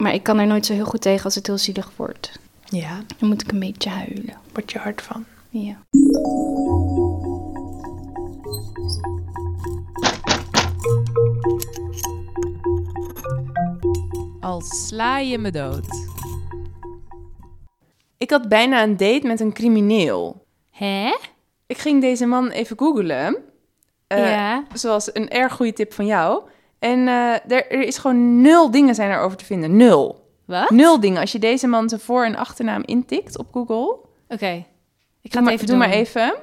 Maar ik kan er nooit zo heel goed tegen als het heel zielig wordt. Ja, Dan moet ik een beetje huilen. word je hard van. Ja. Al sla je me dood. Ik had bijna een date met een crimineel. Hè? Ik ging deze man even googlen. Eh, ja. Zoals een erg goede tip van jou. En eh, er, er is gewoon nul dingen zijn erover te vinden. Nul. Wat? Nul dingen. Als je deze man zijn voor- en achternaam intikt op Google. Oké. Ik ga het maar, even doe doen. maar even.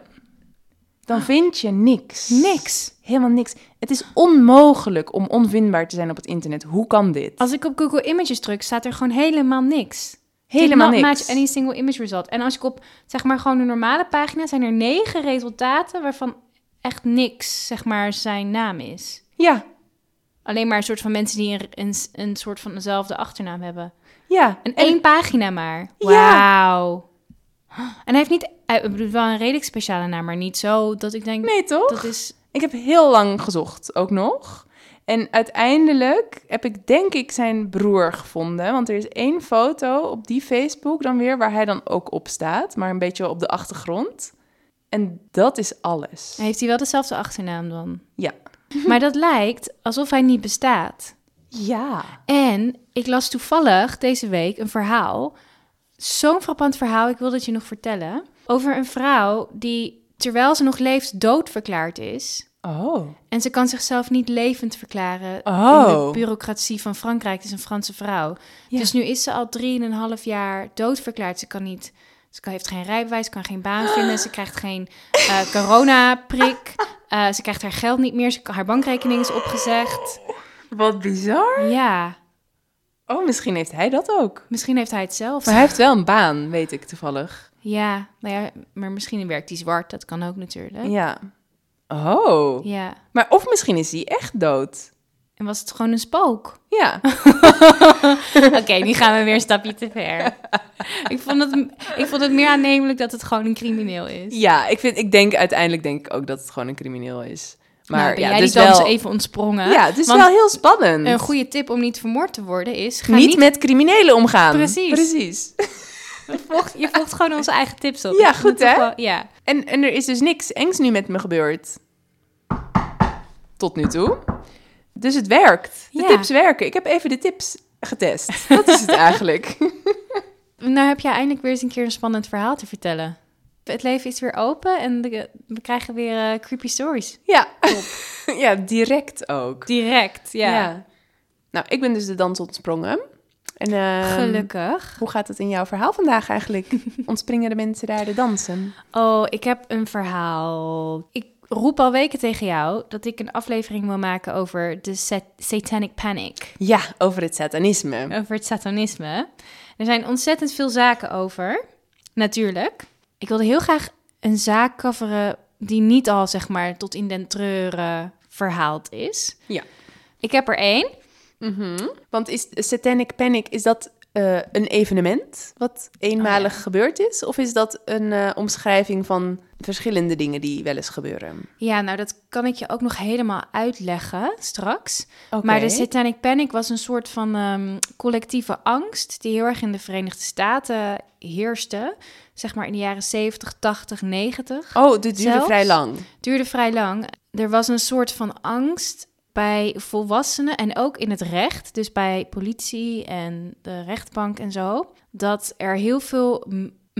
Dan vind je niks. Niks. Helemaal niks. Het is onmogelijk om onvindbaar te zijn op het internet. Hoe kan dit? Als ik op Google Images druk, staat er gewoon helemaal niks. Helemaal niks. match any single image result. En als ik op, zeg maar, gewoon een normale pagina, zijn er negen resultaten waarvan echt niks, zeg maar, zijn naam is. Ja, Alleen maar een soort van mensen die een, een, een soort van dezelfde achternaam hebben. ja. En één pagina maar. Ja. Wauw. En hij heeft niet, hij bedoelt wel een redelijk speciale naam, maar niet zo dat ik denk, Nee, toch? dat is... Ik heb heel lang gezocht, ook nog. En uiteindelijk heb ik denk ik zijn broer gevonden. Want er is één foto op die Facebook dan weer waar hij dan ook op staat. Maar een beetje op de achtergrond. En dat is alles. Heeft hij wel dezelfde achternaam dan? Ja. Maar dat lijkt alsof hij niet bestaat. Ja. En ik las toevallig deze week een verhaal. Zo'n frappant verhaal, ik wil het je nog vertellen. Over een vrouw die, terwijl ze nog leeft, doodverklaard is. Oh. En ze kan zichzelf niet levend verklaren Oh. in de bureaucratie van Frankrijk. Het is een Franse vrouw. Ja. Dus nu is ze al drieënhalf jaar doodverklaard. Ze kan niet... Ze heeft geen rijbewijs, kan geen baan vinden. Ze krijgt geen eh coronaprik. Eh, ze krijgt haar geld niet meer. Ze, haar bankrekening is opgezegd. Wat bizar. Ja, Oh, misschien heeft hij dat ook. misschien heeft hij het zelf. Maar hij heeft wel een baan, weet ik toevallig. Ja, nou ja, maar misschien werkt hij zwart. Dat kan ook natuurlijk. Ja. Oh. Ja. Maar of misschien is hij echt dood. En was het gewoon een spook? Ja. Oké, nu gaan we weer een stapje te ver. ik, vond het, ik vond het meer aannemelijk dat het gewoon een crimineel is. Ja, ik, vind, ik denk uiteindelijk denk ik ook dat het gewoon een crimineel is. Maar nou, ben ja, jij dus die wel, even ontsprongen? ja, het is wel heel spannend. Een goede tip om niet vermoord te worden is... Ga niet, niet, met criminelen omgaan. Precies. Precies. je, volgt, je volgt gewoon onze eigen tips op. Ja, goed, hè? wel- ja. En, en er is dus niks engs nu met me gebeurd. Tot nu toe. Dus het werkt. De Ja. tips werken. Ik heb even de tips getest. Dat is het eigenlijk. Nou heb jij eindelijk weer eens een keer een spannend verhaal te vertellen. Het leven is weer open en de- we krijgen weer eh, creepy stories. Ja. ja, direct ook. Direct, ja. Nou, ik ben dus de dans ontsprongen. En, ehm, Gelukkig. Hoe gaat het in jouw verhaal vandaag eigenlijk? Ontspringen de mensen daar de dansen? Oh, ik heb een verhaal. Ik roep al weken tegen jou dat ik een aflevering wil maken over de sat- Satanic Panic. Ja, over het satanisme. Over het satanisme. Er zijn ontzettend veel zaken over. Natuurlijk. Ik wilde heel graag een zaak coveren die niet al, zeg maar, tot in den treuren verhaald is. Ja. Ik heb er één. Mhm. Want is Satanic Panic, is dat eh, een evenement wat eenmalig Oh, ja. gebeurd is? Of is dat een eh, omschrijving van verschillende dingen die wel eens gebeuren? Ja, nou, dat kan ik je ook nog helemaal uitleggen straks. Maar de Satanic Panic was een soort van ehm, collectieve angst die heel erg in de Verenigde Staten heerste. Zeg maar in de jaren 70, 80, 90. Oh, dit duurde Zelfs? vrij lang. duurde vrij lang. Er was een soort van angst bij volwassenen en ook in het recht, dus bij politie en de rechtbank en zo, dat er heel veel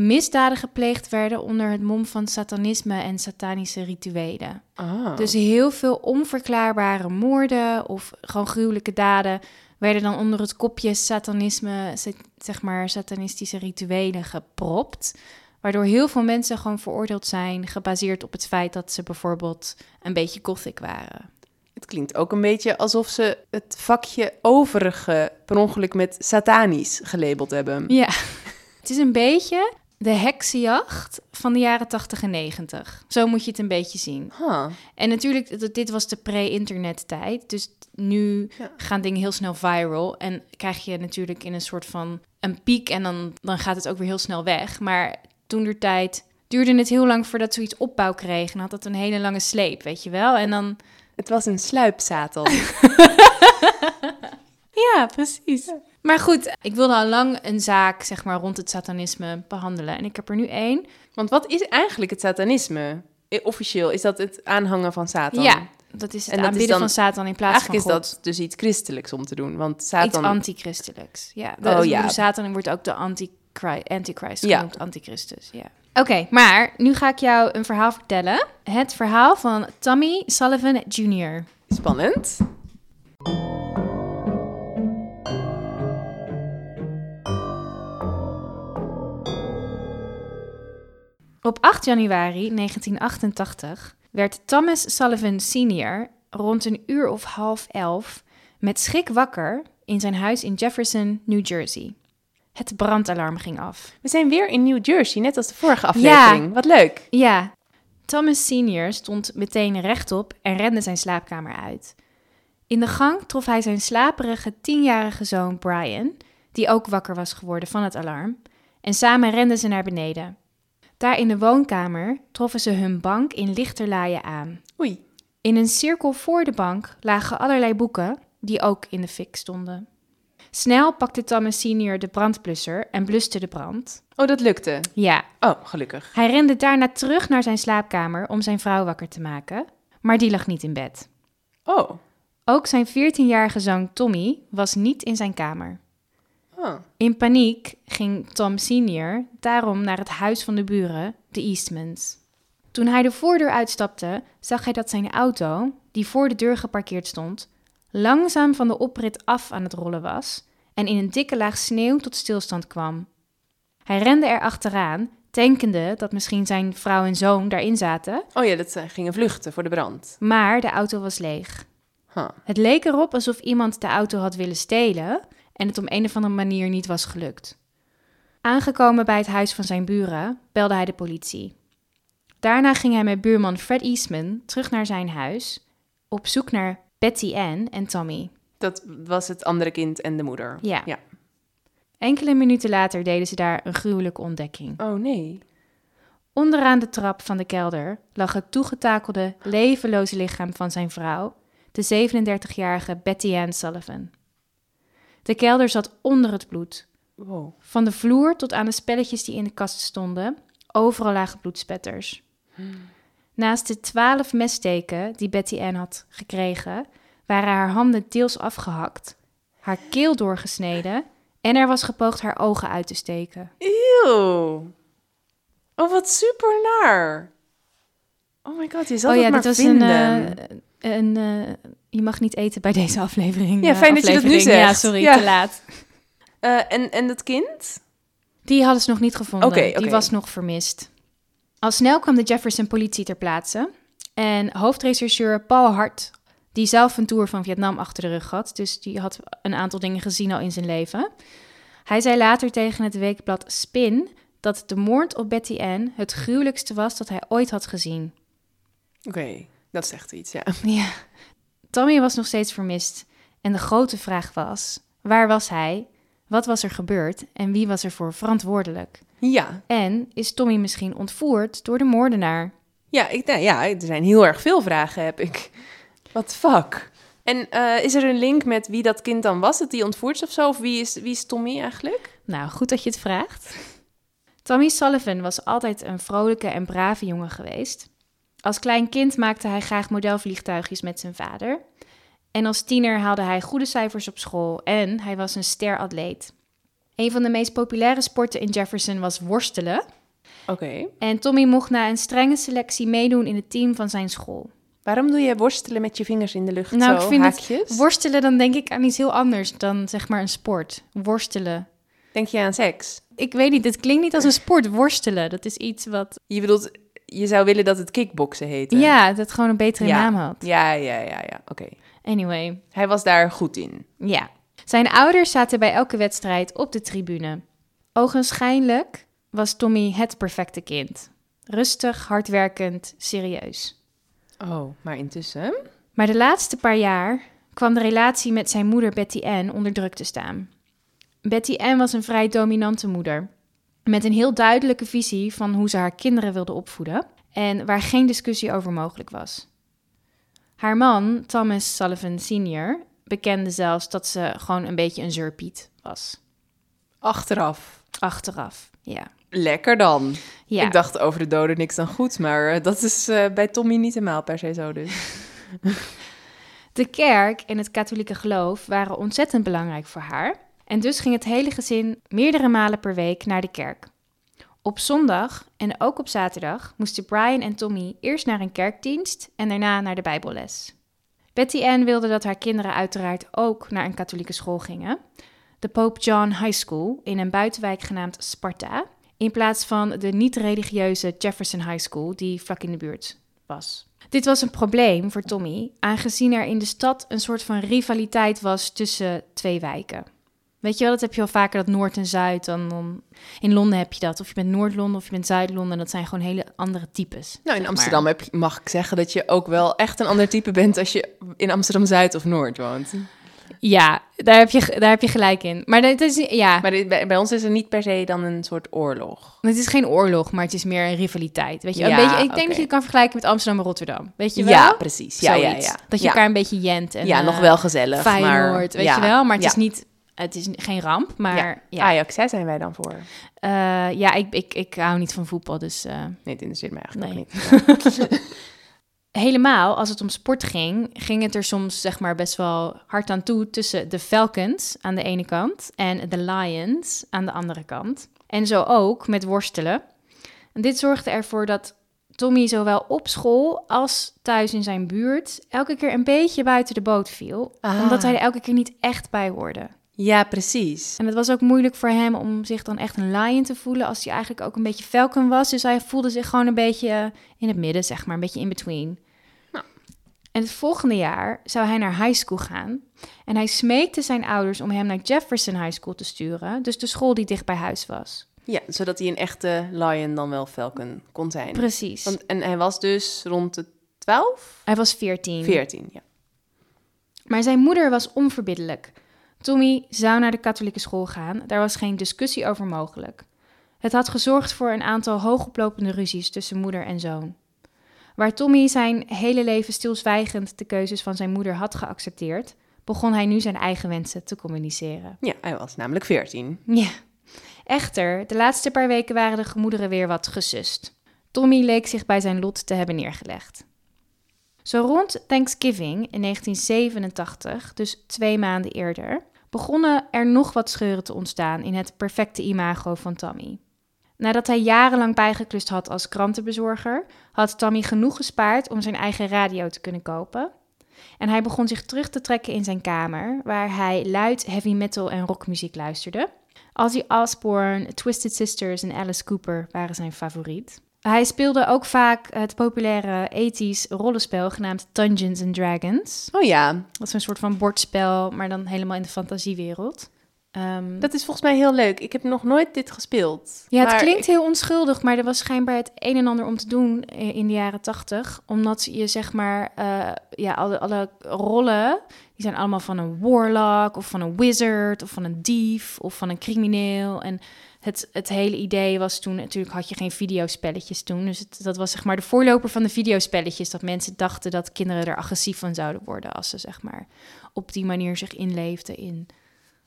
misdaden gepleegd werden onder het mom van satanisme en satanische rituelen. Ah. Dus heel veel onverklaarbare moorden of gewoon gruwelijke daden werden dan onder het kopje satanisme, sa- zeg maar satanistische rituelen gepropt. Waardoor heel veel mensen gewoon veroordeeld zijn, gebaseerd op het feit dat ze bijvoorbeeld een beetje gothic waren. Het klinkt ook een beetje alsof ze het vakje overige per ongeluk met satanisch gelabeld hebben. Ja, het is een beetje de heksenjacht van de jaren 80 en 90. Zo moet je het een beetje zien. Huh. En natuurlijk, dit was de pre-internet tijd. Dus nu Ja. gaan dingen heel snel viral. En krijg je natuurlijk in een soort van een piek en dan, dan gaat het ook weer heel snel weg. Maar toen der tijd duurde het heel lang voordat zoiets opbouw kreeg. En had dat een hele lange sleep, weet je wel. En dan... Het was een sluipzatel. Ja, precies. Maar goed, ik wilde al lang een zaak zeg maar, rond het satanisme behandelen. En ik heb er nu één. Want wat is eigenlijk het satanisme? Officieel is dat het aanhangen van Satan. Ja, dat is het En dat is aanbidden dan- van Satan in plaats Eigenlijk is van God. dat dus iets christelijks om te doen. Want Iets Satan... antichristelijks. Ja, Oh, dat is- ja. Satan wordt ook de antichrist, antichrist Ja. genoemd, antichristus. Ja. Oké, maar nu ga ik jou een verhaal vertellen. Het verhaal van Tommy Sullivan Jr. Spannend. Op 8 januari 1988 werd Thomas Sullivan Sr. rond een uur of half elf met schrik wakker in zijn huis in Jefferson, New Jersey. Het brandalarm ging af. We zijn weer in New Jersey, net als de vorige aflevering. Wat leuk. Ja, Thomas Sr. stond meteen rechtop en rende zijn slaapkamer uit. In de gang trof hij zijn slaperige tienjarige zoon Brian, die ook wakker was geworden van het alarm, en samen renden ze naar beneden. Daar in de woonkamer troffen ze hun bank in lichterlaaien aan. Oei. In een cirkel voor de bank lagen allerlei boeken die ook in de fik stonden. Snel pakte Thomas Sr. de brandblusser en bluste de brand. Oh, dat lukte. Ja, Oh, gelukkig. hij rende daarna terug naar zijn slaapkamer om zijn vrouw wakker te maken, maar die lag niet in bed. Oh. Ook zijn 14-jarige zoon Tommy was niet in zijn kamer. Oh. In paniek ging Tom Sr. daarom naar het huis van de buren, de Eastmans. Toen hij de voordeur uitstapte, zag hij dat zijn auto, die voor de deur geparkeerd stond, langzaam van de oprit af aan het rollen was en in een dikke laag sneeuw tot stilstand kwam. Hij rende er achteraan, denkende dat misschien zijn vrouw en zoon daarin zaten, Oh ja, dat ze gingen vluchten voor de brand. maar de auto was leeg. Huh. Het leek erop alsof iemand de auto had willen stelen en het om een of andere manier niet was gelukt. Aangekomen bij het huis van zijn buren, belde hij de politie. Daarna ging hij met buurman Fred Eastman terug naar zijn huis, op zoek naar Betty Ann en Tommy. Dat was het andere kind en de moeder. Ja. Ja. Enkele minuten later deden ze daar een gruwelijke ontdekking. Oh nee. Onderaan de trap van de kelder lag het toegetakelde, levenloze lichaam van zijn vrouw, de 37-jarige Betty Ann Sullivan. De kelder zat onder het bloed. Wow. Van de vloer tot aan de spelletjes die in de kast stonden, overal lagen bloedspetters. Naast de twaalf messteken die Betty Ann had gekregen, waren haar handen deels afgehakt, haar keel doorgesneden en er was gepoogd haar ogen uit te steken. Eeuw. Oh, wat super naar. Oh my god, je zal oh ja, maar dit was vinden. een, eh, een eh, je mag niet eten bij deze aflevering. Ja, eh, fijn dat je dat nu aflevering. Ja, zegt. sorry, Ja. te laat. Eh, en, en dat kind? Die hadden ze nog niet gevonden. Oké, Die was nog vermist. Al snel kwam de Jefferson politie ter plaatse. En hoofdrechercheur Paul Hart, die zelf een tour van Vietnam achter de rug had, dus die had een aantal dingen gezien al in zijn leven. Hij zei later tegen het weekblad Spin dat de moord op Betty Ann het gruwelijkste was dat hij ooit had gezien. Oké, dat zegt iets, ja. Ja. Tommy was nog steeds vermist. En de grote vraag was: waar was hij? Wat was er gebeurd? En wie was ervoor verantwoordelijk? Ja, En is Tommy misschien ontvoerd door de moordenaar? ja, ik, nou, ja er zijn heel erg veel vragen, heb ik. The fuck? En eh, is er een link met wie dat kind dan was? Dat die ontvoerd is of zo? Of wie is, wie is Tommy eigenlijk? Nou, goed dat je het vraagt. Tommy Sullivan was altijd een vrolijke en brave jongen geweest. Als klein kind maakte hij graag modelvliegtuigjes met zijn vader. En als tiener haalde hij goede cijfers op school en hij was een steratleet. Een van de meest populaire sporten in Jefferson was worstelen. Oké. En Tommy mocht na een strenge selectie meedoen in het team van zijn school. Waarom doe je worstelen met je vingers in de lucht Nou, zo, ik vind het- haakjes? Worstelen, dan denk ik aan iets heel anders dan zeg maar een sport. Worstelen. Denk je aan seks? Ik weet niet, het klinkt niet als een sport, worstelen. Dat is iets wat, Je bedoelt, je zou willen dat het kickboksen heette? ja, dat gewoon een betere Ja. naam had. Ja, ja, ja, ja. Oké. Anyway, Hij was daar goed in. ja. Zijn ouders zaten bij elke wedstrijd op de tribune. Ogenschijnlijk was Tommy het perfecte kind. Rustig, hardwerkend, serieus. Oh, maar intussen? Maar de laatste paar jaar kwam de relatie met zijn moeder Betty Ann onder druk te staan. Betty Ann was een vrij dominante moeder, met een heel duidelijke visie van hoe ze haar kinderen wilde opvoeden en waar geen discussie over mogelijk was. Haar man, Thomas Sullivan Sr., bekende zelfs dat ze gewoon een beetje een zeurpiet was. Achteraf. Achteraf, ja. Lekker dan. ja. Ik dacht over de doden niks dan goed, maar eh, dat is eh, bij Tommy niet helemaal per se zo dus. De kerk en het katholieke geloof waren ontzettend belangrijk voor haar. En dus ging het hele gezin meerdere malen per week naar de kerk. Op zondag en ook op zaterdag moesten Brian en Tommy eerst naar een kerkdienst en daarna naar de Bijbelles. Betty Ann wilde dat haar kinderen uiteraard ook naar een katholieke school gingen. De Pope John High School in een buitenwijk genaamd Sparta, in plaats van de niet-religieuze Jefferson High School die vlak in de buurt was. Dit was een probleem voor Tommy, aangezien er in de stad een soort van rivaliteit was tussen twee wijken. Weet je wel, dat heb je wel vaker, dat Noord en Zuid. Dan, dan- in Londen heb je dat. Of je bent Noord-Londen of je bent Zuid-Londen. Dat zijn gewoon hele andere types. Nou, in Amsterdam heb je, mag ik zeggen dat je ook wel echt een ander type bent als je in Amsterdam-Zuid of Noord woont. Ja, daar heb, je, daar heb je gelijk in. Maar dat is, ja, Maar dit- bij, bij ons is er niet per se dan een soort oorlog. het is geen oorlog, maar het is meer een rivaliteit. Weet je, een beetje, ik denk dat je het kan vergelijken met Amsterdam en Rotterdam. Weet je wel? Ja, precies. Ja, ja, ja. Dat je elkaar een beetje jent. En, ja, nog eh, wel gezellig. Feyenoord, maar, weet ja, je wel. Maar het is niet... Het is geen ramp, maar ja, Ja. Ajax, daar zijn wij dan voor. Eh, ja ik, ik, ik hou niet van voetbal, dus eh, Nee, het interesseert me eigenlijk Nee. ook niet. helemaal als het om sport ging, ging het er soms zeg maar best wel hard aan toe tussen de Falcons aan de ene kant en de Lions aan de andere kant. En zo ook met worstelen. En dit zorgde ervoor dat Tommy zowel op school als thuis in zijn buurt elke keer een beetje buiten de boot viel, Ah. omdat hij er elke keer niet echt bij hoorde. Ja, precies. En het was ook moeilijk voor hem om zich dan echt een lion te voelen als hij eigenlijk ook een beetje falcon was. Dus hij voelde zich gewoon een beetje eh, in het midden, zeg maar, een beetje in between. Nou. En het volgende jaar zou hij naar high school gaan. En hij smeekte zijn ouders om hem naar Jefferson High School te sturen, dus de school die dicht bij huis was. Ja, zodat hij een echte lion dan wel Falcon kon zijn. Precies. Want, en hij was dus rond de 12? Hij was 14. 14, ja. Maar zijn moeder was onverbiddelijk. Tommy zou naar de katholieke school gaan, daar was geen discussie over mogelijk. Het had gezorgd voor een aantal hoogoplopende ruzies tussen moeder en zoon. Waar Tommy zijn hele leven stilzwijgend de keuzes van zijn moeder had geaccepteerd, begon hij nu zijn eigen wensen te communiceren. Ja, hij was namelijk 14. Ja. Echter, de laatste paar weken waren de gemoederen weer wat gesust. Tommy leek zich bij zijn lot te hebben neergelegd. Zo rond Thanksgiving in 1987, dus twee maanden eerder, begonnen er nog wat scheuren te ontstaan in het perfecte imago van Tommy. Nadat hij jarenlang bijgeklust had als krantenbezorger, had Tommy genoeg gespaard om zijn eigen radio te kunnen kopen. En hij begon zich terug te trekken in zijn kamer, waar hij luid heavy metal en rockmuziek luisterde. Ozzy Osbourne, Twisted Sisters en Alice Cooper waren zijn favoriet. Hij speelde ook vaak het populaire 80s rollenspel genaamd Dungeons and Dragons. Oh ja, Dat is een soort van bordspel, maar dan helemaal in de fantasiewereld. Ehm, dat is volgens mij heel leuk. Ik heb nog nooit dit gespeeld. ja, het klinkt ik- heel onschuldig, maar er was schijnbaar het een en ander om te doen in de jaren tachtig. Omdat je zeg maar, eh, ja, alle, alle rollen, die zijn allemaal van een warlock of van een wizard of van een dief of van een crimineel. En het, het hele idee was toen, natuurlijk had je geen videospelletjes toen. Dus het, dat was zeg maar de voorloper van de videospelletjes. Dat mensen dachten dat kinderen er agressief van zouden worden als ze zeg maar op die manier zich inleefden in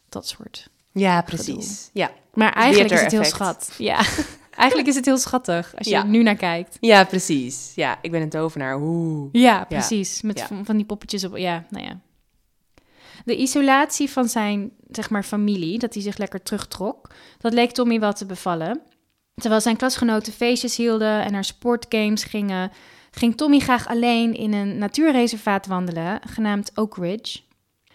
dat soort Ja, precies. Ja. maar eigenlijk is het heel schat. Ja, eigenlijk is het heel schattig als je Ja. er nu naar kijkt. ja, precies. Ja, ik ben een tovenaar. Oeh. Ja, precies. Met Ja. van die poppetjes op. Ja, nou ja. De isolatie van zijn, zeg maar, familie, dat hij zich lekker terugtrok, dat leek Tommy wel te bevallen. Terwijl zijn klasgenoten feestjes hielden en naar sportgames gingen, ging Tommy graag alleen in een natuurreservaat wandelen, genaamd Oak Ridge.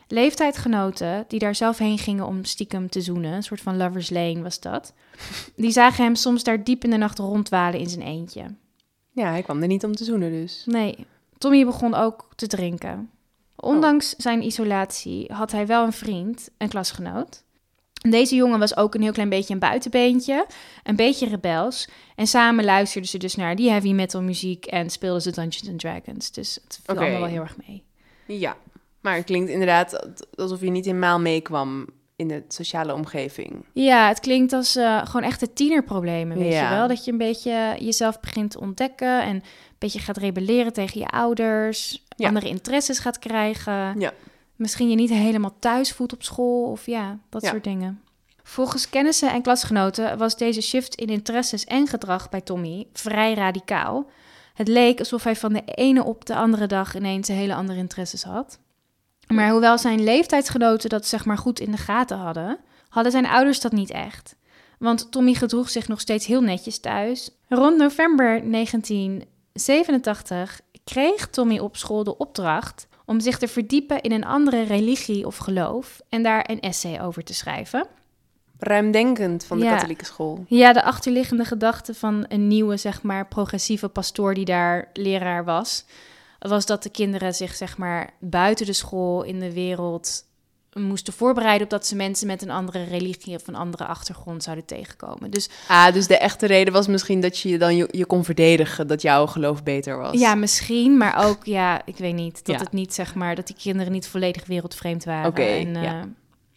Leeftijdgenoten die daar zelf heen gingen om stiekem te zoenen, een soort van lovers lane was dat, die zagen hem soms daar diep in de nacht rondwalen in zijn eentje. Ja, hij kwam er niet om te zoenen dus. Nee, Tommy begon ook te drinken. Ondanks zijn isolatie had hij wel een vriend, een klasgenoot. Deze jongen was ook een heel klein beetje een buitenbeentje, een beetje rebels. En samen luisterden ze dus naar die heavy metal muziek en speelden ze Dungeons and Dragons. Dus het viel allemaal wel heel erg mee. Ja, maar het klinkt inderdaad alsof je niet helemaal meekwam in de sociale omgeving. Ja, het klinkt als eh, gewoon echte tienerproblemen, weet Ja. je wel? Dat je een beetje jezelf begint te ontdekken en beetje gaat rebelleren tegen je ouders, Ja. andere interesses gaat krijgen. Ja. misschien je niet helemaal thuis voelt op school of ja, dat Ja. soort dingen. Volgens kennissen en klasgenoten was deze shift in interesses en gedrag bij Tommy vrij radicaal. Het leek alsof hij van de ene op de andere dag ineens hele andere interesses had. Maar hoewel zijn leeftijdsgenoten dat zeg maar goed in de gaten hadden, hadden zijn ouders dat niet echt. Want Tommy gedroeg zich nog steeds heel netjes thuis. Rond november 1987 kreeg Tommy op school de opdracht om zich te verdiepen in een andere religie of geloof en daar een essay over te schrijven. Ruimdenkend van de Ja. katholieke school. Ja, de achterliggende gedachte van een nieuwe, zeg maar, progressieve pastoor die daar leraar was, was dat de kinderen zich, zeg maar, buiten de school in de wereld moesten voorbereiden op dat ze mensen met een andere religie of een andere achtergrond zouden tegenkomen. Dus Ah, dus de echte reden was misschien dat je je dan je, je kon verdedigen dat jouw geloof beter was. ja, misschien, maar ook, ja, ik weet niet, dat Ja. het niet, zeg maar, dat die kinderen niet volledig wereldvreemd waren. Oké, eh, ja.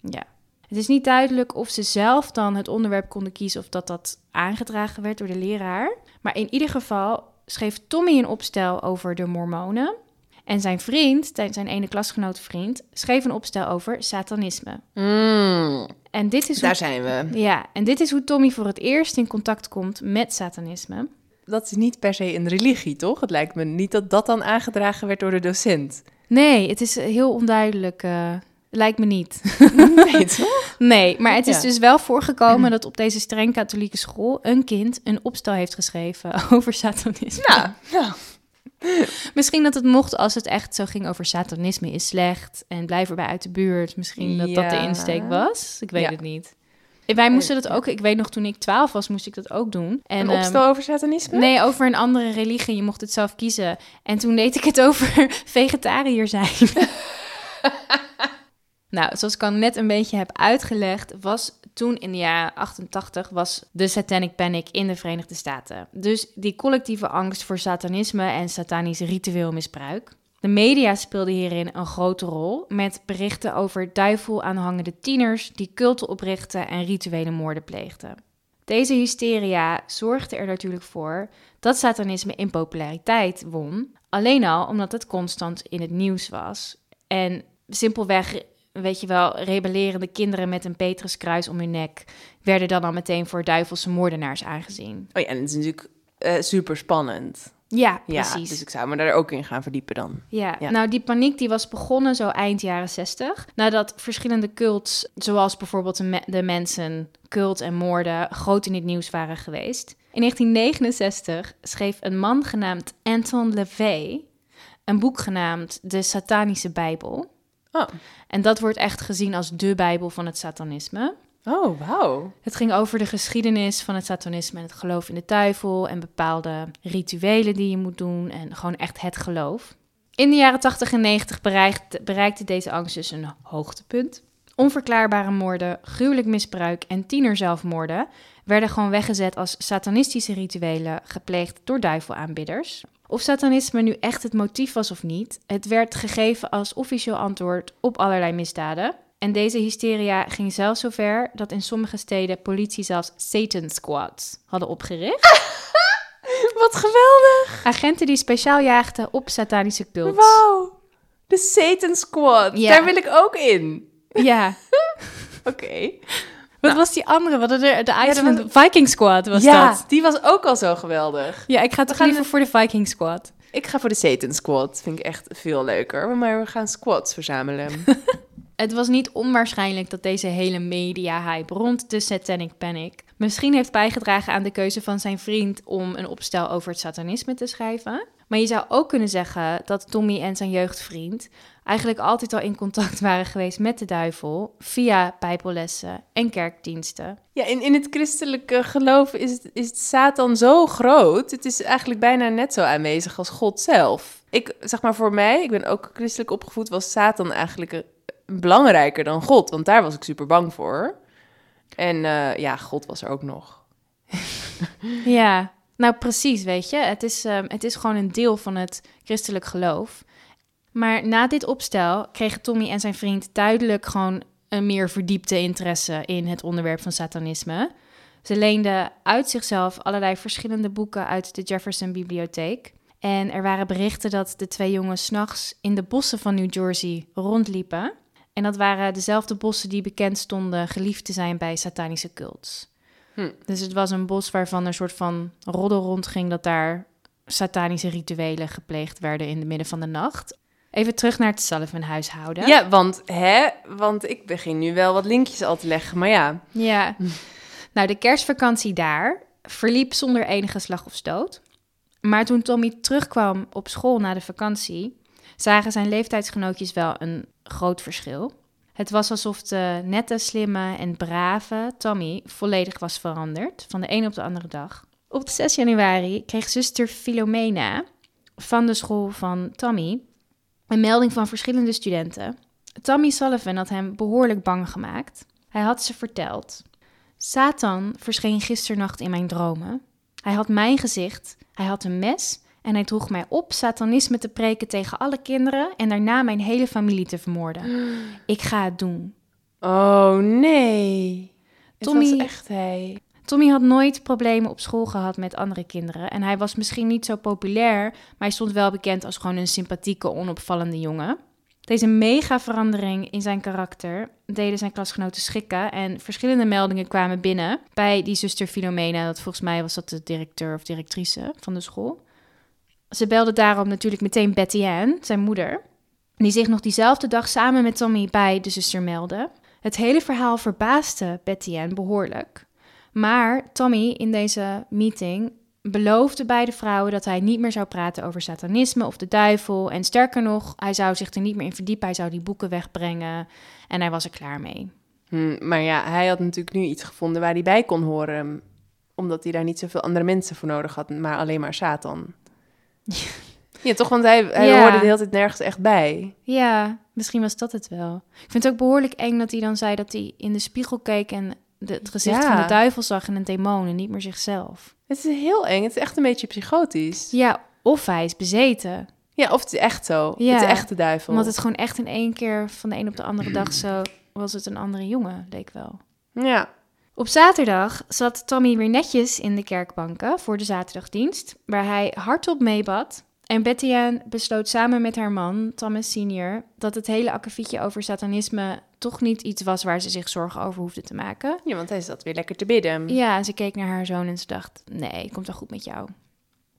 ja. Het is niet duidelijk of ze zelf dan het onderwerp konden kiezen of dat dat aangedragen werd door de leraar. Maar in ieder geval schreef Tommy een opstel over de mormonen. En zijn vriend, zijn ene klasgenotenvriend, schreef een opstel over satanisme. Mm, En dit is daar hoe, zijn we. ja, en dit is hoe Tommy voor het eerst in contact komt met satanisme. Dat is niet per se een religie, toch? Het lijkt me niet dat dat dan aangedragen werd door de docent. Nee, het is heel onduidelijk. eh, lijkt me niet. Nee, toch? Nee, maar het is Ja. dus wel voorgekomen dat op deze streng katholieke school een kind een opstel heeft geschreven over satanisme. Nou, nou. Misschien dat het mocht als het echt zo ging over satanisme is slecht en blijf erbij uit de buurt. Misschien dat dat de insteek was. Ik weet Ja. het niet. Wij moesten dat ook, ik weet nog toen ik 12 was, moest ik dat ook doen. En, Een ehm, opstel over satanisme? Nee, over een andere religie. Je mocht het zelf kiezen. En toen deed ik het over vegetariër zijn. nou, zoals ik al net een beetje heb uitgelegd, was toen in de jaren 88 was de satanic panic in de Verenigde Staten. Dus die collectieve angst voor satanisme en satanisch ritueel misbruik. De media speelden hierin een grote rol met berichten over duivel aanhangende tieners die culten oprichten en rituele moorden pleegden. Deze hysteria zorgde er natuurlijk voor dat satanisme in populariteit won. Alleen al omdat het constant in het nieuws was. En simpelweg, weet je wel, rebellerende kinderen met een Petruskruis om hun nek werden dan al meteen voor duivelse moordenaars aangezien. Oh ja, en het is natuurlijk super spannend. Ja, Ja, precies. dus ik zou me daar ook in gaan verdiepen dan. Ja. Ja. nou die paniek die was begonnen zo eind jaren 60. Nadat verschillende cults, zoals bijvoorbeeld de, me- de mensen, cult en moorden, groot in het nieuws waren geweest. In 1969 schreef een man genaamd Anton LaVey een boek genaamd De Satanische Bijbel. Oh, En dat wordt echt gezien als de Bijbel van het satanisme. oh wauw. Het ging over de geschiedenis van het satanisme en het geloof in de duivel en bepaalde rituelen die je moet doen en gewoon echt het geloof. In de jaren 80 en 90 bereikte, bereikte deze angst dus een hoogtepunt. Onverklaarbare moorden, gruwelijk misbruik en tienerzelfmoorden werden gewoon weggezet als satanistische rituelen gepleegd door duivelaanbidders. Of satanisme nu echt het motief was of niet, het werd gegeven als officieel antwoord op allerlei misdaden. En deze hysteria ging zelfs zover dat in sommige steden politie zelfs Satan Squads hadden opgericht. Wat geweldig. Agenten die speciaal jaagden op satanische cults. Wauw. De Satan Squad. Ja. Daar wil ik ook in. Ja. Oké. Wat was die andere? Wat de, de Iceland Viking Squad was ja, dat. die was ook al zo geweldig. Ja, ik ga toch liever voor de Viking Squad. Ik ga voor de Satan Squad. Vind ik echt veel leuker. Maar we gaan squads verzamelen. Het was niet onwaarschijnlijk dat deze hele media-hype rond de Satanic Panic misschien heeft bijgedragen aan de keuze van zijn vriend om een opstel over het satanisme te schrijven. Maar je zou ook kunnen zeggen dat Tommy en zijn jeugdvriend eigenlijk altijd al in contact waren geweest met de duivel via bijbellessen en kerkdiensten. Ja, in, in het christelijke geloof is, het, is het Satan zo groot. Het is eigenlijk bijna net zo aanwezig als God zelf. Ik zeg maar voor mij, ik ben ook christelijk opgevoed, was Satan eigenlijk eh, belangrijker dan God. Want daar was ik super bang voor. En eh, ja, God was er ook nog. Ja, nou precies, weet je. Het is, ehm, het is gewoon een deel van het christelijk geloof. Maar na dit opstel kregen Tommy en zijn vriend duidelijk gewoon een meer verdiepte interesse in het onderwerp van satanisme. Ze leenden uit zichzelf allerlei verschillende boeken uit de Jefferson Bibliotheek. En er waren berichten dat de twee jongens s'nachts in de bossen van New Jersey rondliepen. En dat waren dezelfde bossen die bekend stonden geliefd te zijn bij satanische cults. Hm. Dus het was een bos waarvan er een soort van roddel rondging dat daar satanische rituelen gepleegd werden in de midden van de nacht. Even terug naar het Sullivan-huishouden. Ja, want, hè, want ik begin nu wel wat linkjes al te leggen, maar ja. Ja. Nou, de kerstvakantie daar verliep zonder enige slag of stoot. Maar toen Tommy terugkwam op school na de vakantie, zagen zijn leeftijdsgenootjes wel een groot verschil. Het was alsof de nette, slimme en brave Tommy volledig was veranderd van de een op de andere dag. Op 6 januari kreeg zuster Filomena van de school van Tommy een melding van verschillende studenten. Tommy Sullivan had hem behoorlijk bang gemaakt. Hij had ze verteld. Satan verscheen gisternacht in mijn dromen. Hij had mijn gezicht, hij had een mes en hij droeg mij op satanisme te preken tegen alle kinderen en daarna mijn hele familie te vermoorden. Ik ga het doen. Oh nee. Tommy- Het was echt hij. Tommy had nooit problemen op school gehad met andere kinderen en hij was misschien niet zo populair, maar hij stond wel bekend als gewoon een sympathieke, onopvallende jongen. Deze mega verandering in zijn karakter deden zijn klasgenoten schrikken en verschillende meldingen kwamen binnen bij die zuster Filomena, dat volgens mij was dat de directeur of directrice van de school. Ze belde daarom natuurlijk meteen Betty Ann, zijn moeder, die zich nog diezelfde dag samen met Tommy bij de zuster meldde. Het hele verhaal verbaasde Betty Ann behoorlijk. Maar Tommy in deze meeting beloofde beide vrouwen dat hij niet meer zou praten over satanisme of de duivel. En sterker nog, hij zou zich er niet meer in verdiepen. Hij zou die boeken wegbrengen. En hij was er klaar mee. Hm, maar ja, hij had natuurlijk nu iets gevonden waar hij bij kon horen. Omdat hij daar niet zoveel andere mensen voor nodig had, maar alleen maar Satan. Ja, toch? Want hij, hij Ja. hoorde de hele tijd nergens echt bij. Ja, misschien was dat het wel. Ik vind het ook behoorlijk eng dat hij dan zei dat hij in de spiegel keek en de, het gezicht Ja. van de duivel zag en een demon en niet meer zichzelf. Het is heel eng. Het is echt een beetje psychotisch. Ja, of hij is bezeten. Ja, of het is echt zo. Ja. Het is echt de duivel. Omdat het gewoon echt in één keer van de een op de andere dag zo was het een andere jongen, leek wel. Ja. Op zaterdag zat Tommy weer netjes in de kerkbanken voor de zaterdagdienst, waar hij hardop meebad. En Betty Ann besloot samen met haar man, Thomas Senior, dat het hele akkefietje over satanisme toch niet iets was waar ze zich zorgen over hoefde te maken. ja, want hij zat weer lekker te bidden. Ja, en ze keek naar haar zoon en ze dacht, nee, komt wel goed met jou.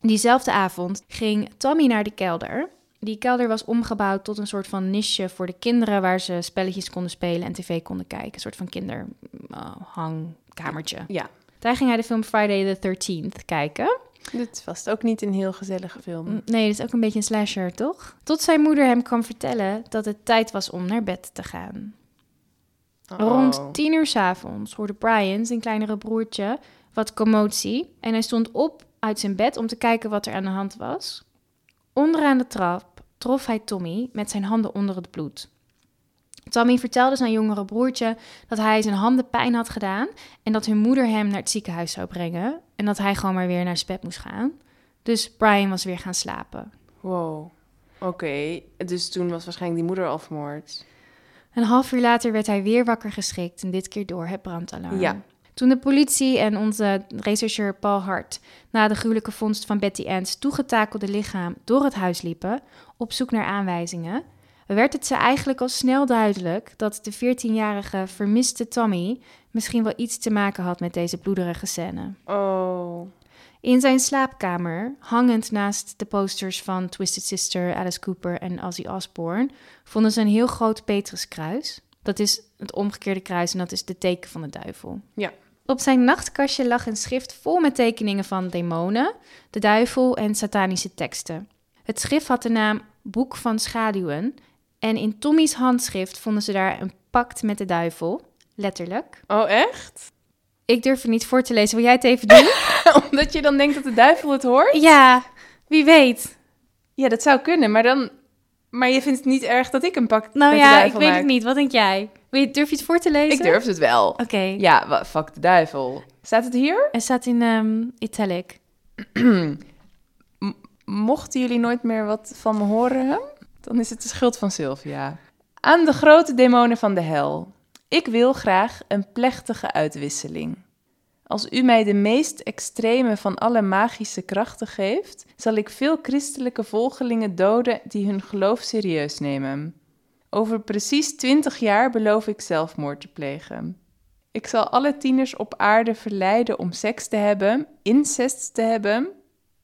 Diezelfde avond ging Tommy naar de kelder. Die kelder was omgebouwd tot een soort van niche voor de kinderen... waar ze spelletjes konden spelen en tv konden kijken. Een soort van kinderhangkamertje. Ja. Daar ging hij de film Friday the 13th kijken. Dit was ook niet een heel gezellige film. Mm, Nee, dat is ook een beetje een slasher, toch? Tot zijn moeder hem kwam vertellen dat het tijd was om naar bed te gaan. Oh. Rond tien uur 's avonds hoorde Brian, zijn kleinere broertje, wat commotie. En hij stond op uit zijn bed om te kijken wat er aan de hand was. Onderaan de trap trof hij Tommy met zijn handen onder het bloed. Tommy vertelde zijn jongere broertje dat hij zijn handen pijn had gedaan en dat hun moeder hem naar het ziekenhuis zou brengen en dat hij gewoon maar weer naar zijn bed moest gaan. Dus Brian was weer gaan slapen. Wow. Oké, dus toen was waarschijnlijk die moeder al vermoord. Een half uur later werd hij weer wakker geschrikt en dit keer door het brandalarm. Ja. Toen de politie en onze rechercheur Paul Hart na de gruwelijke vondst van Betty Ann's toegetakelde lichaam door het huis liepen, op zoek naar aanwijzingen, werd het ze eigenlijk al snel duidelijk dat de 14-jarige vermiste Tommy misschien wel iets te maken had met deze bloederige scène. Oh. In zijn slaapkamer, hangend naast de posters van Twisted Sister, Alice Cooper en Ozzy Osbourne, vonden ze een heel groot Petruskruis. Dat is het omgekeerde kruis en dat is de teken van de duivel. Ja. Op zijn nachtkastje lag een schrift vol met tekeningen van demonen, de duivel en satanische teksten. Het schrift had de naam Boek van Schaduwen en in Tommy's handschrift vonden ze daar een pact met de duivel, letterlijk. Oh, echt? Ik durf het niet voor te lezen. Wil jij het even doen? Omdat je dan denkt dat de duivel het hoort? ja, wie weet. Ja, dat zou kunnen, maar dan... Maar je vindt het niet erg dat ik een pak Nou met de ja, ik weet maak? het niet. Wat denk jij? Wil je, durf je het voor te lezen? Ik durf het wel. Oké. Ja, fuck de duivel. Staat het hier? Het staat in ehm, italic. Mochten jullie nooit meer wat van me horen, dan is het de schuld van Sylvia. Aan de grote demonen van de hel. Ik wil graag een plechtige uitwisseling. Als u mij de meest extreme van alle magische krachten geeft, zal ik veel christelijke volgelingen doden die hun geloof serieus nemen. Over precies 20 jaar beloof ik zelfmoord te plegen. Ik zal alle tieners op aarde verleiden om seks te hebben, incest te hebben,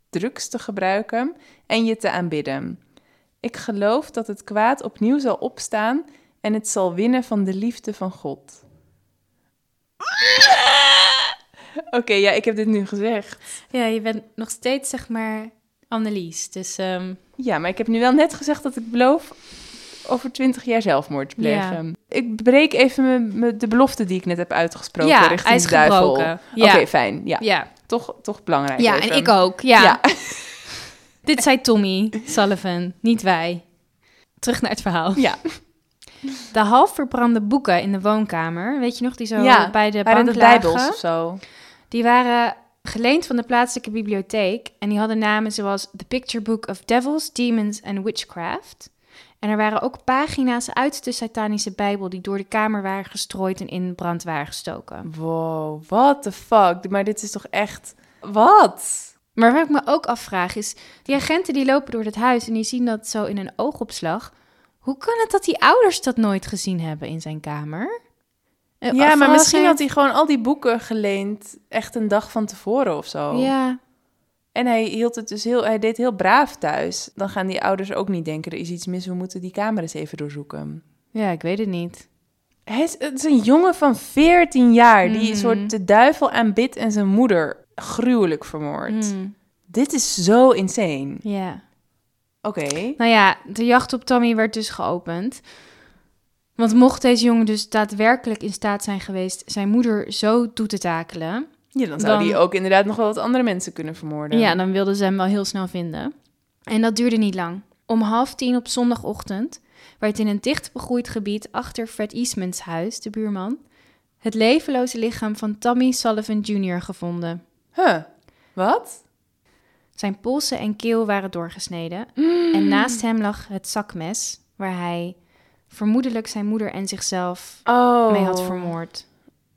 drugs te gebruiken en je te aanbidden. Ik geloof dat het kwaad opnieuw zal opstaan en het zal winnen van de liefde van God. Oké, ja, ik heb dit nu gezegd. Ja, je bent nog steeds, zeg maar, Annelies. Dus ehm, Ja, maar ik heb nu wel net gezegd dat ik beloof over twintig jaar zelfmoord te plegen. Ik breek even de belofte die ik net heb uitgesproken ja, richting hij is de duivel. Oké, fijn. Ja, ja. Toch, toch belangrijk. ja, even. en ik ook. Ja. Dit zei Tommy Sullivan, niet wij. Terug naar het verhaal. Ja. De half verbrande boeken in de woonkamer, weet je nog, die zo Ja, bij de dat bijbels of zo? Die waren geleend van de plaatselijke bibliotheek en die hadden namen zoals The Picture Book of Devils, Demons and Witchcraft. En er waren ook pagina's uit de satanische Bijbel die door de kamer waren gestrooid en in brand waren gestoken. Wow, what the fuck? Maar dit is toch echt... Wat? Maar wat ik me ook afvraag is, die agenten die lopen door het huis en die zien dat zo in een oogopslag. Hoe kan het dat die ouders dat nooit gezien hebben in zijn kamer? Eh, Ja, maar misschien had hij gewoon al die boeken geleend echt een dag van tevoren of zo. Ja, En hij hield het dus heel, hij deed heel braaf thuis. Dan gaan die ouders ook niet denken, er is iets mis, we moeten die kamer eens even doorzoeken. ja, ik weet het niet. Hij is, het is een jongen van 14 jaar die een Mhm. soort de duivel aanbidt en zijn moeder gruwelijk vermoordt. Hmm, Dit is zo insane. Ja. Oké. Nou ja, de jacht op Tommy werd dus geopend. Want mocht deze jongen dus daadwerkelijk in staat zijn geweest zijn moeder zo toe te takelen, Ja, dan zou Dan- die ook inderdaad nog wel wat andere mensen kunnen vermoorden. ja, dan wilden ze hem wel heel snel vinden. En dat duurde niet lang. Om half tien op zondagochtend werd in een dicht begroeid gebied achter Fred Eastmans huis, de buurman, het levenloze lichaam van Tommy Sullivan Jr. gevonden. Huh. Wat? Zijn polsen en keel waren doorgesneden en naast hem lag het zakmes waar hij vermoedelijk zijn moeder en zichzelf Oh. mee had vermoord.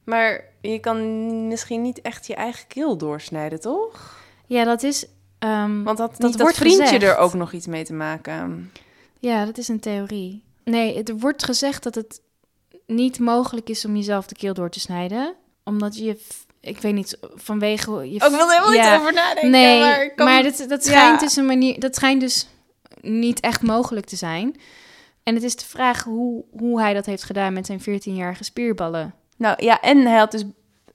Maar je kan misschien niet echt je eigen keel doorsnijden, toch? Ja, dat is. ehm, Want had Dat dat wordt vriendje gezegd. er ook nog iets mee te maken? ja, dat is een theorie. Nee, er wordt gezegd dat het niet mogelijk is om jezelf de keel door te snijden, omdat je, ik weet niet, vanwege je. Oh, ik wil er helemaal Ja. niet over nadenken. Nee, maar, maar, dat, dat Ja. schijnt dus een manier. Dat schijnt dus niet echt mogelijk te zijn. En het is de vraag hoe, hoe hij dat heeft gedaan met zijn 14-jarige spierballen. Nou ja, en hij had dus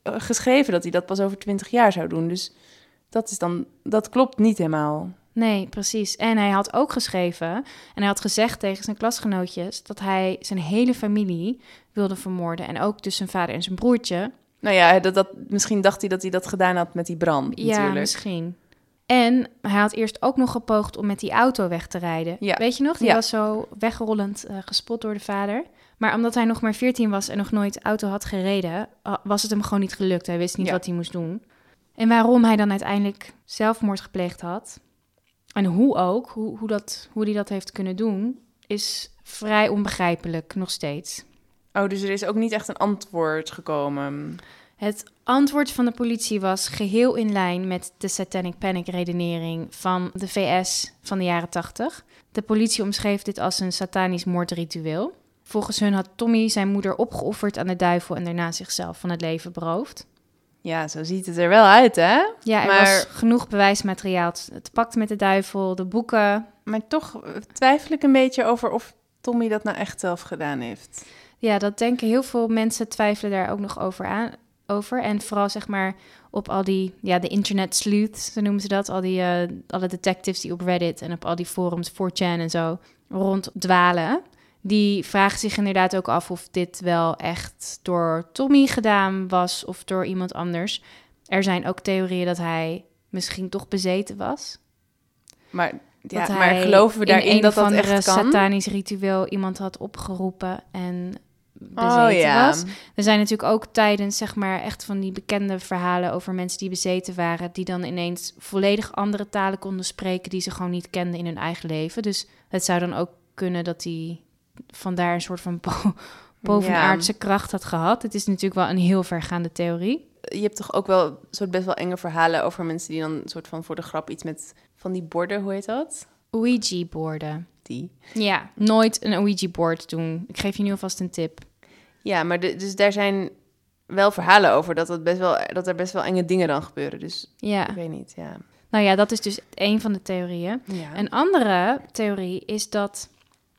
eh, geschreven dat hij dat pas over 20 jaar zou doen. Dus dat is dan, dat klopt niet helemaal. Nee, precies. En hij had ook geschreven en hij had gezegd tegen zijn klasgenootjes dat hij zijn hele familie wilde vermoorden. En ook dus zijn vader en zijn broertje. Nou ja, dat, dat, misschien dacht hij dat hij dat gedaan had met die brand Ja, natuurlijk. misschien. En hij had eerst ook nog gepoogd om met die auto weg te rijden. Ja. Weet je nog? Die Ja. was zo wegrollend eh, gespot door de vader. Maar omdat hij nog maar 14 was en nog nooit auto had gereden, was het hem gewoon niet gelukt. Hij wist niet Ja. wat hij moest doen. En waarom hij dan uiteindelijk zelfmoord gepleegd had, en hoe ook, hoe, hoe, dat, hoe hij dat heeft kunnen doen, is vrij onbegrijpelijk nog steeds. Oh, dus er is ook niet echt een antwoord gekomen. Het antwoord van de politie was geheel in lijn met de satanic panic redenering van de VS van de jaren 80. De politie omschreef dit als een satanisch moordritueel. Volgens hun had Tommy zijn moeder opgeofferd aan de duivel en daarna zichzelf van het leven beroofd. Ja, zo ziet het er wel uit, hè? Ja, er Maar- was genoeg bewijsmateriaal. Het- pact met de duivel, de boeken. Maar toch twijfel ik een beetje over of Tommy dat nou echt zelf gedaan heeft. Ja, dat denken heel veel mensen twijfelen daar ook nog over aan. Over. En vooral zeg maar op al die, ja, de internet sleuths, zo noemen ze dat. Al die, eh, alle detectives die op Reddit en op al die forums, 4chan en zo, ronddwalen. Die vragen zich inderdaad ook af of dit wel echt door Tommy gedaan was of door iemand anders. Er zijn ook theorieën dat hij misschien toch bezeten was. Maar, ja, maar geloven we in daarin een dat dat echt kan? satanisch ritueel iemand had opgeroepen en bezeten oh ja. was. Er zijn natuurlijk ook tijdens, zeg maar, echt van die bekende verhalen over mensen die bezeten waren, die dan ineens volledig andere talen konden spreken die ze gewoon niet kenden in hun eigen leven. Dus het zou dan ook kunnen dat hij vandaar een soort van bo- bovenaardse kracht had gehad. Het is natuurlijk wel een heel vergaande theorie. je hebt toch ook wel soort best wel enge verhalen over mensen die dan een soort van voor de grap iets met van die borden, hoe heet dat? Ouija-borden. Die. Ja, nooit een Ouija-board doen. Ik geef je nu alvast een tip. Ja, maar de, dus daar zijn wel verhalen over dat, het best wel, dat er best wel enge dingen dan gebeuren. Dus Ja. ik weet niet, ja. Nou ja, dat is dus een van de theorieën. ja. Een andere theorie is dat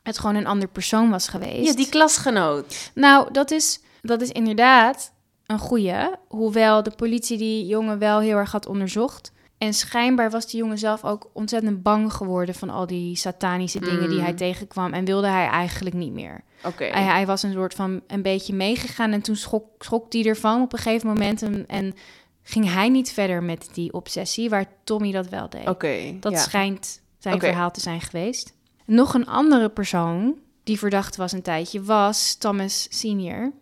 het gewoon een ander persoon was geweest. ja, die klasgenoot. Nou, dat is, dat is inderdaad een goeie. Hoewel de politie die jongen wel heel erg had onderzocht. En schijnbaar was die jongen zelf ook ontzettend bang geworden van al die satanische dingen die Mm. hij tegenkwam. En wilde hij eigenlijk niet meer. Oké. Hij, hij was een soort van een beetje meegegaan en toen schrok, schrok hij ervan op een gegeven moment. En, en ging hij niet verder met die obsessie, waar Tommy dat wel deed. Oké. Dat ja. schijnt zijn verhaal te zijn geweest. Nog een andere persoon die verdacht was een tijdje was Thomas Senior.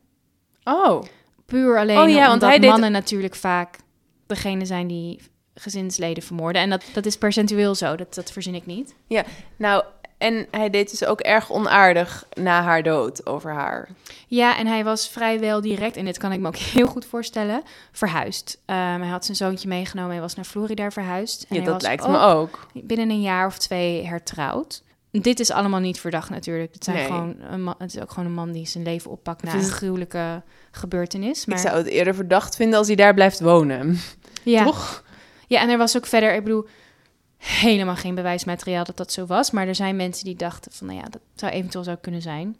Oh, Puur alleen Oh ja, want omdat hij deed- mannen natuurlijk vaak degene zijn die gezinsleden vermoorden. En dat, dat is percentueel zo, dat, dat verzin ik niet. nou, en hij deed dus ook erg onaardig na haar dood over haar. Ja, en hij was vrijwel direct, en dit kan ik me ook heel goed voorstellen, verhuisd. Ehm, hij had zijn zoontje meegenomen en was naar Florida verhuisd. En Ja, hij dat lijkt me ook. binnen een jaar of twee hertrouwd. Dit is allemaal niet verdacht natuurlijk. Het, zijn Nee. gewoon een man, het is ook gewoon een man die zijn leven oppakt na een gruwelijke gebeurtenis. Maar Ik zou het eerder verdacht vinden als hij daar blijft wonen. ja. Toch? Ja, en er was ook verder, ik bedoel, helemaal geen bewijsmateriaal dat dat zo was. Maar er zijn mensen die dachten van, nou ja, dat zou eventueel zo kunnen zijn.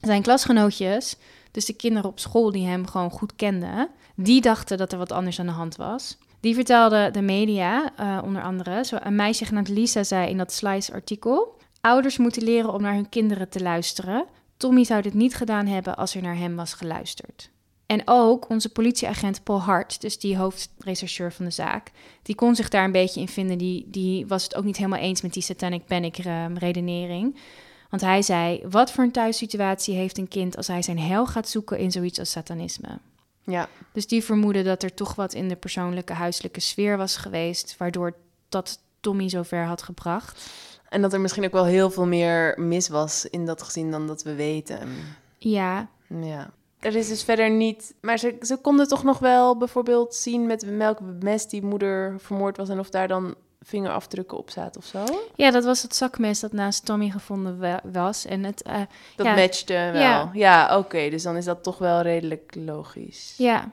Zijn klasgenootjes, dus de kinderen op school die hem gewoon goed kenden, die dachten dat er wat anders aan de hand was. Die vertelden de media, eh, onder andere, zo een meisje genaamd Lisa zei in dat Slice-artikel... Ouders moeten leren om naar hun kinderen te luisteren. Tommy zou dit niet gedaan hebben als er naar hem was geluisterd. En ook onze politieagent Paul Hart, dus die hoofdrechercheur van de zaak, die kon zich daar een beetje in vinden. Die, die was het ook niet helemaal eens met die satanic panic ehm, redenering. Want hij zei, wat voor een thuissituatie heeft een kind als hij zijn hel gaat zoeken in zoiets als satanisme? Ja. Dus die vermoeden dat er toch wat in de persoonlijke huiselijke sfeer was geweest, waardoor dat Tommy zover had gebracht. En dat er misschien ook wel heel veel meer mis was in dat gezin dan dat we weten. Ja, Ja. Er is dus verder niet... Maar ze, ze konden toch nog wel bijvoorbeeld zien met welk mes die moeder vermoord was... en of daar dan vingerafdrukken op zaten of zo. ja dat was het zakmes dat naast Tommy gevonden wa- was. En het, eh, Dat Ja. matchte wel. Ja. Ja, oké. dus dan is dat toch wel redelijk logisch. Ja,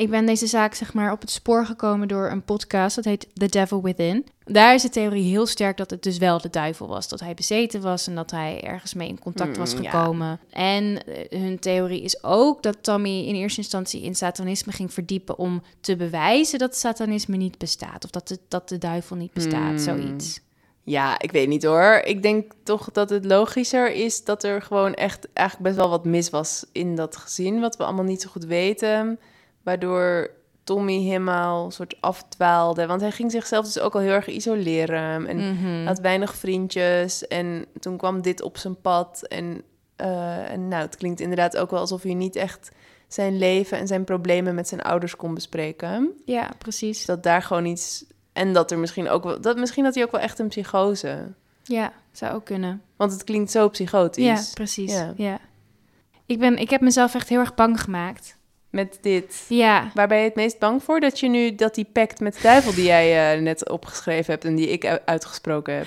ik ben deze zaak zeg maar op het spoor gekomen door een podcast. Dat heet The Devil Within. Daar is de theorie heel sterk dat het dus wel de duivel was. Dat hij bezeten was en dat hij ergens mee in contact was Mm, ja. gekomen. En eh, hun theorie is ook dat Tommy in eerste instantie in satanisme ging verdiepen... om te bewijzen dat satanisme niet bestaat. Of dat de, dat de duivel niet bestaat, Mm. zoiets. Ja, ik weet niet hoor. Ik denk toch dat het logischer is dat er gewoon echt eigenlijk best wel wat mis was in dat gezin, wat we allemaal niet zo goed weten, waardoor Tommy helemaal soort afdwaalde, want hij ging zichzelf dus ook al heel erg isoleren en Mhm. had weinig vriendjes en toen kwam dit op zijn pad en, eh, en nou, het klinkt inderdaad ook wel alsof hij niet echt zijn leven en zijn problemen met zijn ouders kon bespreken. Ja, precies. Dat daar gewoon iets en dat er misschien ook wel dat misschien had hij ook wel echt een psychose. Ja, zou ook kunnen. Want het klinkt zo psychotisch. Ja, precies. Ja. Ja. Ik, ben, ik heb mezelf echt heel erg bang gemaakt. Met dit. Ja, Waar ben je het meest bang voor? Dat je nu dat die pact met de duivel die jij eh, net opgeschreven hebt en die ik uitgesproken heb.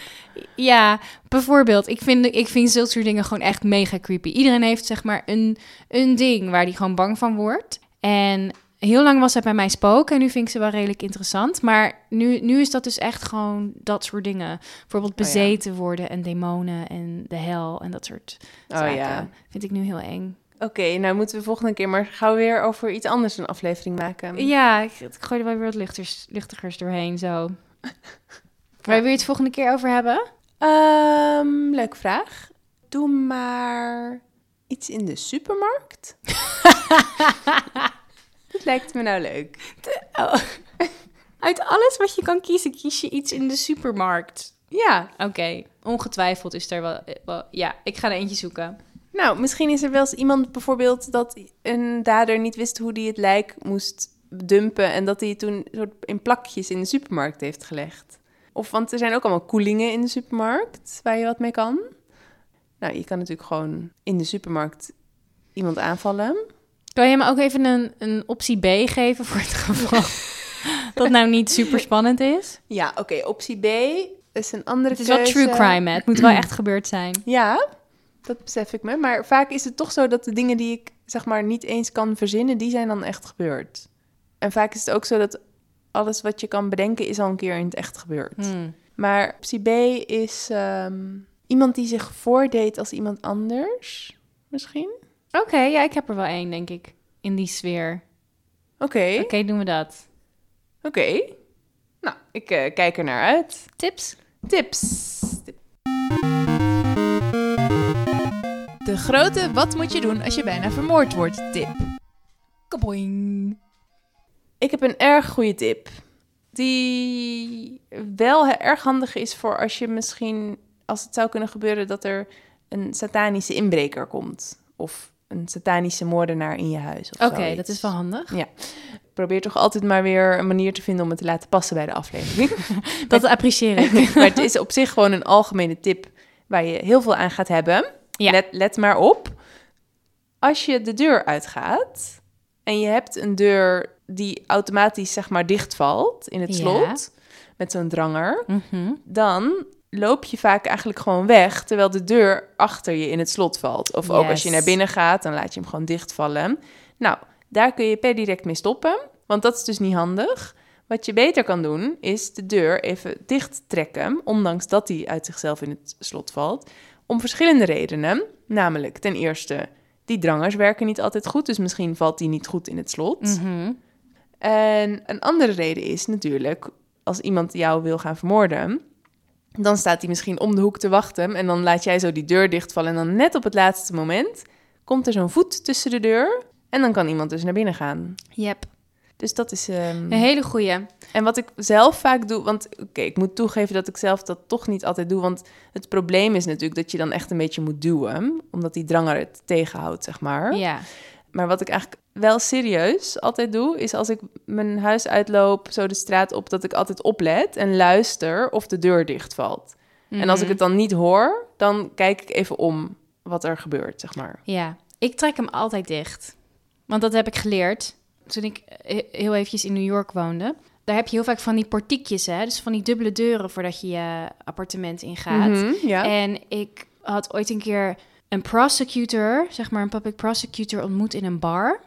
Ja, bijvoorbeeld, ik vind, ik vind zulke soort dingen gewoon echt mega creepy. Iedereen heeft zeg maar een, een ding waar die gewoon bang van wordt. En heel lang was het bij mij spoken en nu vind ik ze wel redelijk interessant. Maar nu, nu is dat dus echt gewoon dat soort dingen. Bijvoorbeeld ja. bezeten worden en demonen en de hel en dat soort Oh zaken. ja. Vind ik nu heel eng. Oké, nou moeten we volgende keer maar gauw weer over iets anders een aflevering maken. Ja, ik, ik gooi er wel weer wat luchtigers doorheen zo. Waar wil je het volgende keer over hebben? Ehm, leuke vraag. Doe maar iets in de supermarkt. Dat lijkt me nou leuk. Uit alles wat je kan kiezen, kies je iets in de supermarkt. Ja, Oké, ongetwijfeld is er wel, wel- Ja, ik ga er eentje zoeken. Nou, misschien is er wel eens iemand bijvoorbeeld dat een dader niet wist hoe hij het lijk moest dumpen en dat hij het toen soort in plakjes in de supermarkt heeft gelegd. Of want er zijn ook allemaal koelingen in de supermarkt waar je wat mee kan. Nou, je kan natuurlijk gewoon in de supermarkt iemand aanvallen. Kan je me ook even een, een optie B geven voor het geval dat nou niet super spannend is? Ja, oké. Optie B is een andere Het is wel true crime, hè? Het moet wel echt gebeurd zijn. Ja, dat besef ik me. Maar vaak is het toch zo dat de dingen die ik zeg maar niet eens kan verzinnen, die zijn dan echt gebeurd. En vaak is het ook zo dat alles wat je kan bedenken is al een keer in het echt gebeurd. Hmm. Maar optie B is ehm, iemand die zich voordeed als iemand anders, misschien. Oké, ja, ik heb er wel één, denk ik. In die sfeer. Oké, Oké, doen we dat. oké. Nou, ik eh, kijk er naar uit. Tips? Tips. De grote wat moet je doen als je bijna vermoord wordt tip. Kaboing. Ik heb een erg goede tip. Die wel erg handig is voor als je misschien, als het zou kunnen gebeuren dat er een satanische inbreker komt. Of een satanische moordenaar in je huis. of Oké, dat is wel handig. Probeer toch altijd maar weer een manier te vinden om het te laten passen bij de aflevering. Dat apprecieer ik. maar het is op zich gewoon een algemene tip waar je heel veel aan gaat hebben. Ja. Let, let maar op. Als je de deur uitgaat en je hebt een deur die automatisch zeg maar dichtvalt in het Ja. slot met zo'n dranger, Mhm. dan loop je vaak eigenlijk gewoon weg terwijl de deur achter je in het slot valt. Of ook als je naar binnen gaat, dan laat je hem gewoon dichtvallen. Nou, daar kun je per direct mee stoppen, want dat is dus niet handig. Wat je beter kan doen, is de deur even dicht trekken, ondanks dat die uit zichzelf in het slot valt, om verschillende redenen. Namelijk, ten eerste, die drangers werken niet altijd goed, dus misschien valt die niet goed in het slot. Mhm. En een andere reden is natuurlijk, als iemand jou wil gaan vermoorden, dan staat hij misschien om de hoek te wachten en dan laat jij zo die deur dichtvallen en dan net op het laatste moment komt er zo'n voet tussen de deur en dan kan iemand dus naar binnen gaan. Yep. Dus dat is... ehm, Een hele goeie. En wat ik zelf vaak doe, want oké, ik moet toegeven dat ik zelf dat toch niet altijd doe, want het probleem is natuurlijk dat je dan echt een beetje moet duwen, omdat die dranger het tegenhoudt, zeg maar. Ja. Maar wat ik eigenlijk wel serieus altijd doe, is als ik mijn huis uitloop, zo de straat op, dat ik altijd oplet en luister of de deur dichtvalt. En als ik het dan niet hoor, dan kijk ik even om wat er gebeurt, zeg maar. Ja, ik trek hem altijd dicht. Want dat heb ik geleerd toen ik he- heel eventjes in New York woonde. Daar heb je heel vaak van die portiekjes, hè? Dus van die dubbele deuren voordat je je appartement ingaat. Mhm, ja. En ik had ooit een keer een prosecutor, zeg maar een public prosecutor, ontmoet in een bar.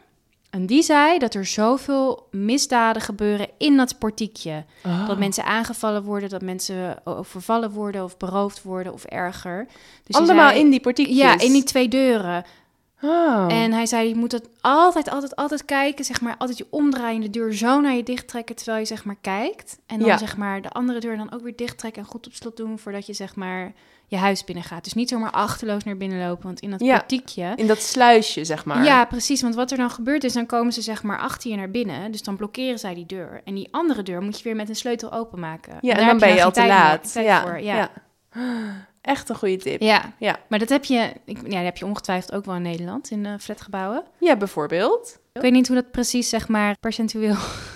En die zei dat er zoveel misdaden gebeuren in dat portiekje. Oh. Dat mensen aangevallen worden, dat mensen overvallen worden of beroofd worden of erger. Dus Allemaal zei- in die portiekjes? Ja, in die twee deuren. Oh. En hij zei, je moet het altijd, altijd, altijd kijken. Zeg maar, altijd je omdraaien, de deur zo naar je dicht trekken terwijl je zeg maar kijkt. En dan Ja. zeg maar de andere deur dan ook weer dicht trekken en goed op slot doen voordat je zeg maar je huis binnen gaat. Dus niet zomaar achterloos naar binnen lopen, want in dat Ja. portiekje... In dat sluisje, zeg maar. Ja, precies. Want wat er dan gebeurt is, dan komen ze zeg maar achter je naar binnen. Dus dan blokkeren zij die deur. En die andere deur moet je weer met een sleutel openmaken. Ja, en dan ben je al te meer- laat. Ja, voor, ja. ja. Echt een goede tip. Ja. Ja. maar dat heb je, ik, ja, dat heb je ongetwijfeld ook wel in Nederland, in eh, flatgebouwen. Ja, bijvoorbeeld. Ik weet niet hoe dat precies, zeg maar, percentueel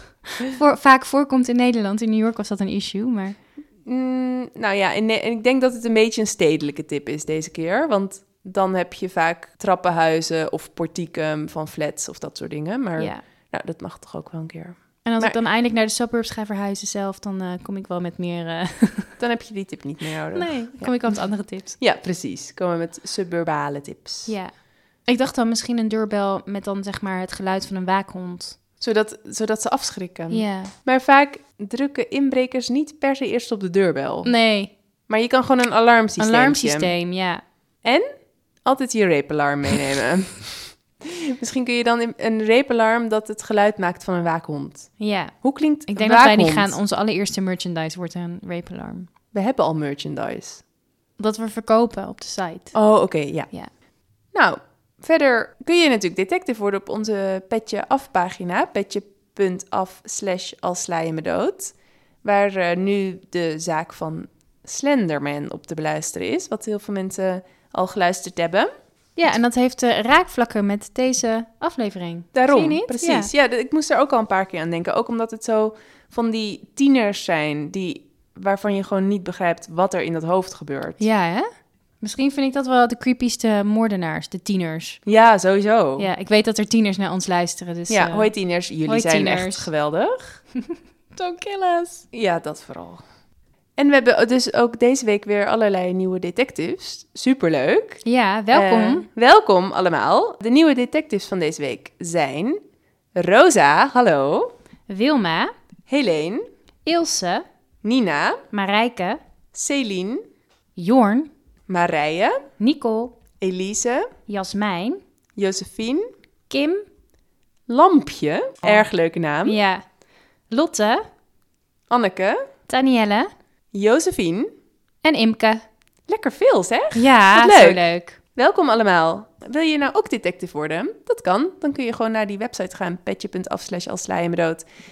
voor, vaak voorkomt in Nederland. In New York was dat een issue, maar... Mm, nou ja, en, en ik denk dat het een beetje een stedelijke tip is deze keer. Want dan heb je vaak trappenhuizen of portieken van flats of dat soort dingen. Maar Ja. nou, dat mag toch ook wel een keer. En als Maar- ik dan eindelijk naar de suburbs ga verhuizen zelf, dan eh, kom ik wel met meer... eh, Dan heb je die tip niet meer nodig. nee, dan kom ik wel met andere tips. Ja, precies. Komen we met suburbale tips. Ja. Ik dacht dan misschien een deurbel met dan zeg maar het geluid van een waakhond. Zodat, zodat ze afschrikken. Ja. Maar vaak drukken inbrekers niet per se eerst op de deurbel. Nee, Maar je kan gewoon een alarmsysteem. alarmsysteem, ja. En altijd je reepalarm meenemen. Misschien kun je dan een reepalarm dat het geluid maakt van een waakhond. Ja. Hoe klinkt Ik denk dat wij die gaan, onze allereerste merchandise wordt een rape alarm. We hebben al merchandise. Dat we verkopen op de site. Oh, oké, ja. Ja. Nou, verder kun je natuurlijk detective worden op onze Petje Af pagina. Petje.af slash als sla je me dood. Waar eh, nu de zaak van Slenderman op te beluisteren is. Wat heel veel mensen al geluisterd hebben. Ja, en dat heeft eh, raakvlakken met deze aflevering. Daarom, Zie je niet? precies. Ja. ik moest er ook al een paar keer aan denken. Ook omdat het zo van die tieners zijn die, waarvan je gewoon niet begrijpt wat er in dat hoofd gebeurt. Ja, hè? Misschien vind ik dat wel de creepyste moordenaars, de tieners. Ja, sowieso. Ja, Ja, ik weet dat er tieners naar ons luisteren. Dus, eh, hoi tieners. Jullie hoi zijn tieners. echt geweldig. Don't kill us. Ja, dat vooral. En we hebben dus ook deze week weer allerlei nieuwe detectives. Superleuk. Ja, welkom. Eh, welkom allemaal. De nieuwe detectives van deze week zijn Rosa, hallo. Wilma, Helene, Ilse, Nina, Marijke, Celine, Jorn, Marije, Nicole, Elise, Jasmijn, Josephine, Kim, Lampje, erg leuke naam, ja, Lotte, Anneke, Danielle Josephine. en Imke. Lekker veel zeg. Ja, Wat zo leuk. leuk. Welkom allemaal. Wil je nou ook detective worden? Dat kan. Dan kun je gewoon naar die website gaan, petje.af slash.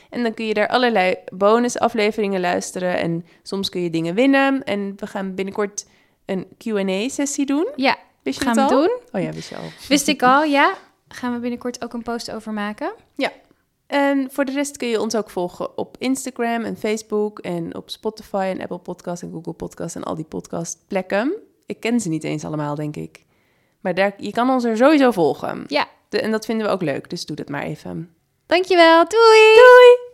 En dan kun je daar allerlei bonusafleveringen luisteren. En soms kun je dingen winnen. En we gaan binnenkort een Q&A-sessie doen. Ja, Wist je gaan het we al? doen. Oh ja, wist je al. Wist ik al, ja. Gaan we binnenkort ook een post over maken? En voor de rest kun je ons ook volgen op Instagram en Facebook en op Spotify en Apple Podcasts en Google Podcasts en al die podcastplekken. Ik ken ze niet eens allemaal, denk ik. Maar daar, je kan ons er sowieso volgen. Ja. De- en dat vinden we ook leuk, dus doe dat maar even. Dankjewel, doei! Doei!